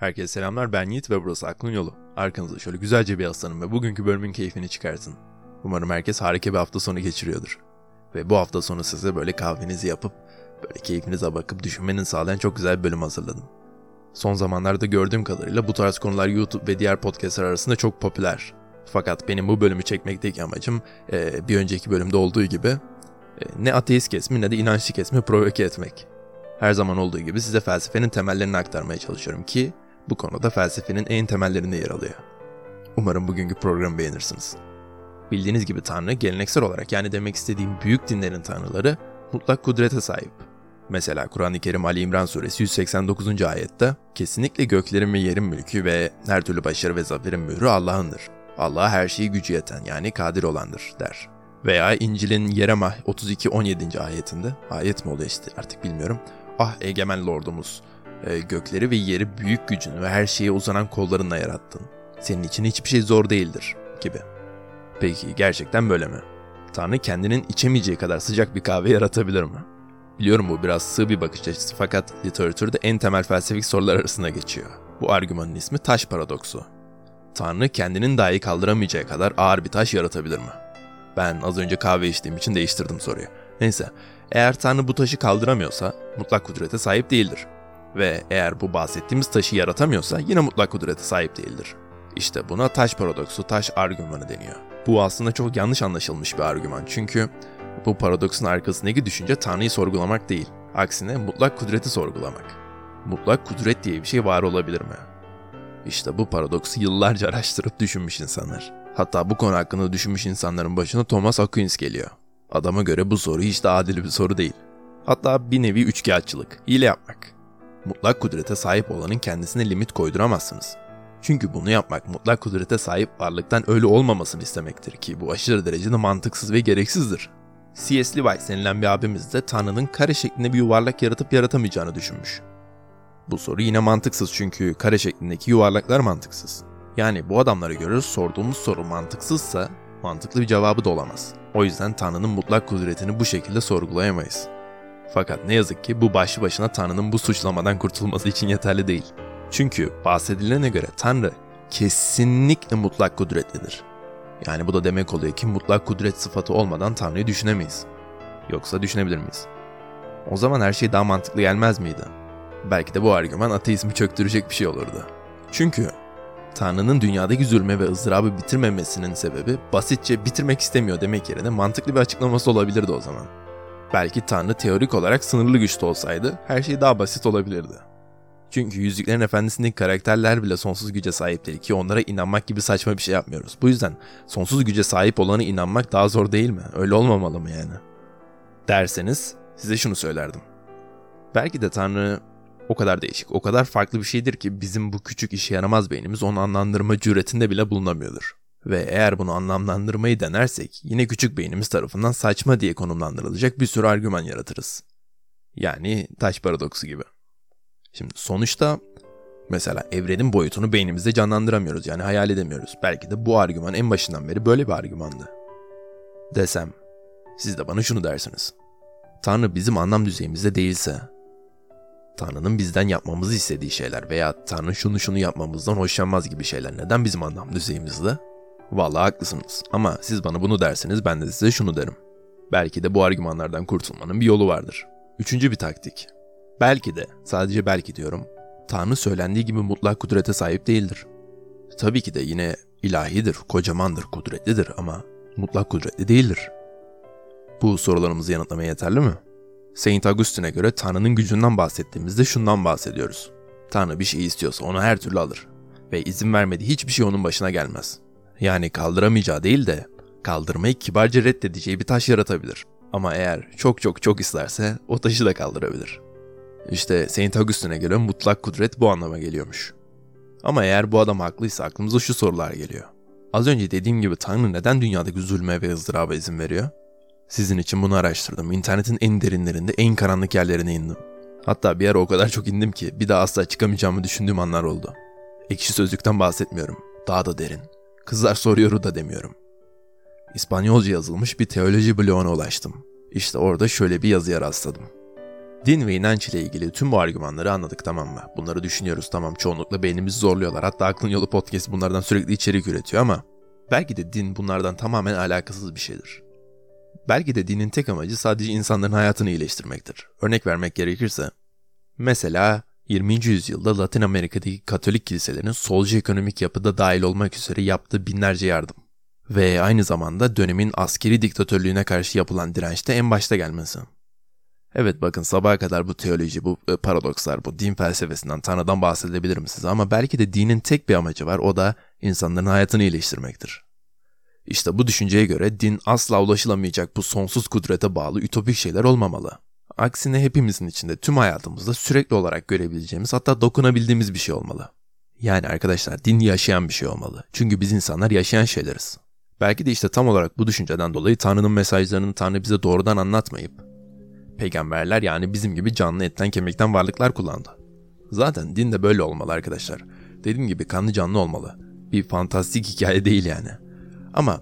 Herkese selamlar ben Yiğit ve burası Aklın Yolu. Arkanıza şöyle güzelce bir aslanım ve bugünkü bölümün keyfini çıkartın. Umarım herkes harika bir hafta sonu geçiriyordur. Ve bu hafta sonu size böyle kahvenizi yapıp böyle keyfinize bakıp düşünmeni sağlayan çok güzel bir bölüm hazırladım. Son zamanlarda gördüğüm kadarıyla bu tarz konular YouTube ve diğer podcastlar arasında çok popüler. Fakat benim bu bölümü çekmekteki amacım e, bir önceki bölümde olduğu gibi e, ne ateist kesmi ne de inançlı kesmi provoke etmek. Her zaman olduğu gibi size felsefenin temellerini aktarmaya çalışıyorum ki bu konuda felsefenin en temellerinde yer alıyor. Umarım bugünkü programı beğenirsiniz. Bildiğiniz gibi Tanrı geleneksel olarak yani demek istediğim büyük dinlerin tanrıları mutlak kudrete sahip. Mesela Kur'an-ı Kerim Ali İmran suresi 189. ayette kesinlikle göklerin ve yerin mülkü ve her türlü başarı ve zaferin mührü Allah'ındır. Allah her şeyi gücü yeten yani kadir olandır der. Veya İncil'in Yeremah 32-17. ayetinde, ayet mi oluyor işte artık bilmiyorum. Ah egemen lordumuz, e, gökleri ve yeri büyük gücün ve her şeye uzanan kollarınla yarattın. Senin için hiçbir şey zor değildir gibi. Peki gerçekten böyle mi? Tanrı kendinin içemeyeceği kadar sıcak bir kahve yaratabilir mi? Biliyorum bu biraz sığ bir bakış açısı fakat literatürde en temel felsefik sorular arasında geçiyor. Bu argümanın ismi taş paradoksu. Tanrı kendinin dahi kaldıramayacağı kadar ağır bir taş yaratabilir mi? Ben az önce kahve içtiğim için değiştirdim soruyu. Neyse, eğer Tanrı bu taşı kaldıramıyorsa mutlak kudrete sahip değildir. Ve eğer bu bahsettiğimiz taşı yaratamıyorsa yine mutlak kudrete sahip değildir. İşte buna taş paradoksu, taş argümanı deniyor. Bu aslında çok yanlış anlaşılmış bir argüman çünkü bu paradoksun arkasındaki düşünce Tanrı'yı sorgulamak değil. Aksine mutlak kudreti sorgulamak. Mutlak kudret diye bir şey var olabilir mi? İşte bu paradoksu yıllarca araştırıp düşünmüş insanlar. Hatta bu konu hakkında düşünmüş insanların başına Thomas Aquinas geliyor. Adama göre bu soru hiç de adil bir soru değil. Hatta bir nevi üçkağıtçılık, hile yapmak. Mutlak kudrete sahip olanın kendisine limit koyduramazsınız. Çünkü bunu yapmak mutlak kudrete sahip varlıktan öyle olmamasını istemektir ki bu aşırı derecede mantıksız ve gereksizdir. C.S. Lewis denilen bir abimiz de Tanrı'nın kare şeklinde bir yuvarlak yaratıp yaratamayacağını düşünmüş. Bu soru yine mantıksız çünkü kare şeklindeki yuvarlaklar mantıksız. Yani bu adamlara göre sorduğumuz soru mantıksızsa mantıklı bir cevabı da olamaz. O yüzden Tanrı'nın mutlak kudretini bu şekilde sorgulayamayız. Fakat ne yazık ki bu başlı başına Tanrı'nın bu suçlamadan kurtulması için yeterli değil. Çünkü bahsedilene göre Tanrı kesinlikle mutlak kudretlidir. Yani bu da demek oluyor ki mutlak kudret sıfatı olmadan Tanrı'yı düşünemeyiz. Yoksa düşünebilir miyiz? O zaman her şey daha mantıklı gelmez miydi? Belki de bu argüman ateizmi çöktürecek bir şey olurdu. Çünkü Tanrı'nın dünyadaki zulme ve ızdırabı bitirmemesinin sebebi basitçe bitirmek istemiyor demek yerine mantıklı bir açıklaması olabilirdi o zaman. Belki Tanrı teorik olarak sınırlı güçte olsaydı her şey daha basit olabilirdi. Çünkü Yüzüklerin Efendisi'ndeki karakterler bile sonsuz güce sahiptir ki onlara inanmak gibi saçma bir şey yapmıyoruz. Bu yüzden sonsuz güce sahip olana inanmak daha zor değil mi? Öyle olmamalı mı yani? Derseniz size şunu söylerdim. Belki de Tanrı o kadar değişik, o kadar farklı bir şeydir ki bizim bu küçük işe yaramaz beynimiz onu anlamlandırma cüretinde bile bulunamıyordur. Ve eğer bunu anlamlandırmayı denersek yine küçük beynimiz tarafından saçma diye konumlandırılacak bir sürü argüman yaratırız. Yani taş paradoksu gibi. Şimdi sonuçta mesela evrenin boyutunu beynimizde canlandıramıyoruz yani hayal edemiyoruz. Belki de bu argüman en başından beri böyle bir argümandı. Desem, siz de bana şunu dersiniz. Tanrı bizim anlam düzeyimizde değilse, Tanrı'nın bizden yapmamızı istediği şeyler veya Tanrı şunu şunu yapmamızdan hoşlanmaz gibi şeyler neden bizim anlam düzeyimizde? Vallahi haklısınız ama siz bana bunu derseniz ben de size şunu derim. Belki de bu argümanlardan kurtulmanın bir yolu vardır. Üçüncü bir taktik. Belki de, sadece belki diyorum, Tanrı söylendiği gibi mutlak kudrete sahip değildir. Tabii ki de yine ilahidir, kocamandır, kudretlidir ama mutlak kudretli değildir. Bu sorularımızı yanıtlamaya yeterli mi? Saint Augustine'e göre Tanrı'nın gücünden bahsettiğimizde şundan bahsediyoruz. Tanrı bir şey istiyorsa onu her türlü alır ve izin vermediği hiçbir şey onun başına gelmez. Yani kaldıramayacağı değil de kaldırmayı kibarca reddedeceği bir taş yaratabilir. Ama eğer çok çok çok isterse o taşı da kaldırabilir. İşte Saint Augustine'e göre mutlak kudret bu anlama geliyormuş. Ama eğer bu adam haklıysa aklımıza şu sorular geliyor. Az önce dediğim gibi Tanrı neden dünyadaki zulme ve ızdıraba izin veriyor? Sizin için bunu araştırdım. İnternetin en derinlerinde, en karanlık yerlerine indim. Hatta bir ara o kadar çok indim ki bir daha asla çıkamayacağımı düşündüğüm anlar oldu. Ekşi sözlükten bahsetmiyorum. Daha da derin. Kızlar soruyoru da demiyorum. İspanyolca yazılmış bir teoloji bloğuna ulaştım. İşte orada şöyle bir yazıya rastladım. Din ve inanç ile ilgili tüm bu argümanları anladık tamam mı? Bunları düşünüyoruz tamam çoğunlukla beynimizi zorluyorlar. Hatta Aklın Yolu Podcast bunlardan sürekli içerik üretiyor ama belki de din bunlardan tamamen alakasız bir şeydir. Belki de dinin tek amacı sadece insanların hayatını iyileştirmektir. Örnek vermek gerekirse, mesela 20. yüzyılda Latin Amerika'daki Katolik kiliselerin solcu ekonomik yapıda dahil olmak üzere yaptığı binlerce yardım ve aynı zamanda dönemin askeri diktatörlüğüne karşı yapılan dirençte en başta gelmesi. Evet bakın sabaha kadar bu teoloji, bu e, paradokslar, bu din felsefesinden, Tanrı'dan bahsedebilirim size ama belki de dinin tek bir amacı var o da insanların hayatını iyileştirmektir. İşte bu düşünceye göre din asla ulaşılamayacak bu sonsuz kudrete bağlı ütopik şeyler olmamalı. Aksine hepimizin içinde tüm hayatımızda sürekli olarak görebileceğimiz hatta dokunabildiğimiz bir şey olmalı. Yani arkadaşlar din yaşayan bir şey olmalı. Çünkü biz insanlar yaşayan şeyleriz. Belki de işte tam olarak bu düşünceden dolayı Tanrı'nın mesajlarını Tanrı bize doğrudan anlatmayıp peygamberler yani bizim gibi canlı etten kemikten varlıklar kullandı. Zaten din de böyle olmalı arkadaşlar. Dediğim gibi kanlı canlı olmalı. Bir fantastik hikaye değil yani. Ama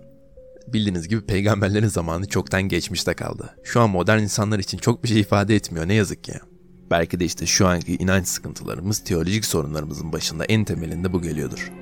bildiğiniz gibi peygamberlerin zamanı çoktan geçmişte kaldı. Şu an modern insanlar için çok bir şey ifade etmiyor ne yazık ki. Belki de işte şu anki inanç sıkıntılarımız teolojik sorunlarımızın başında en temelinde bu geliyordur.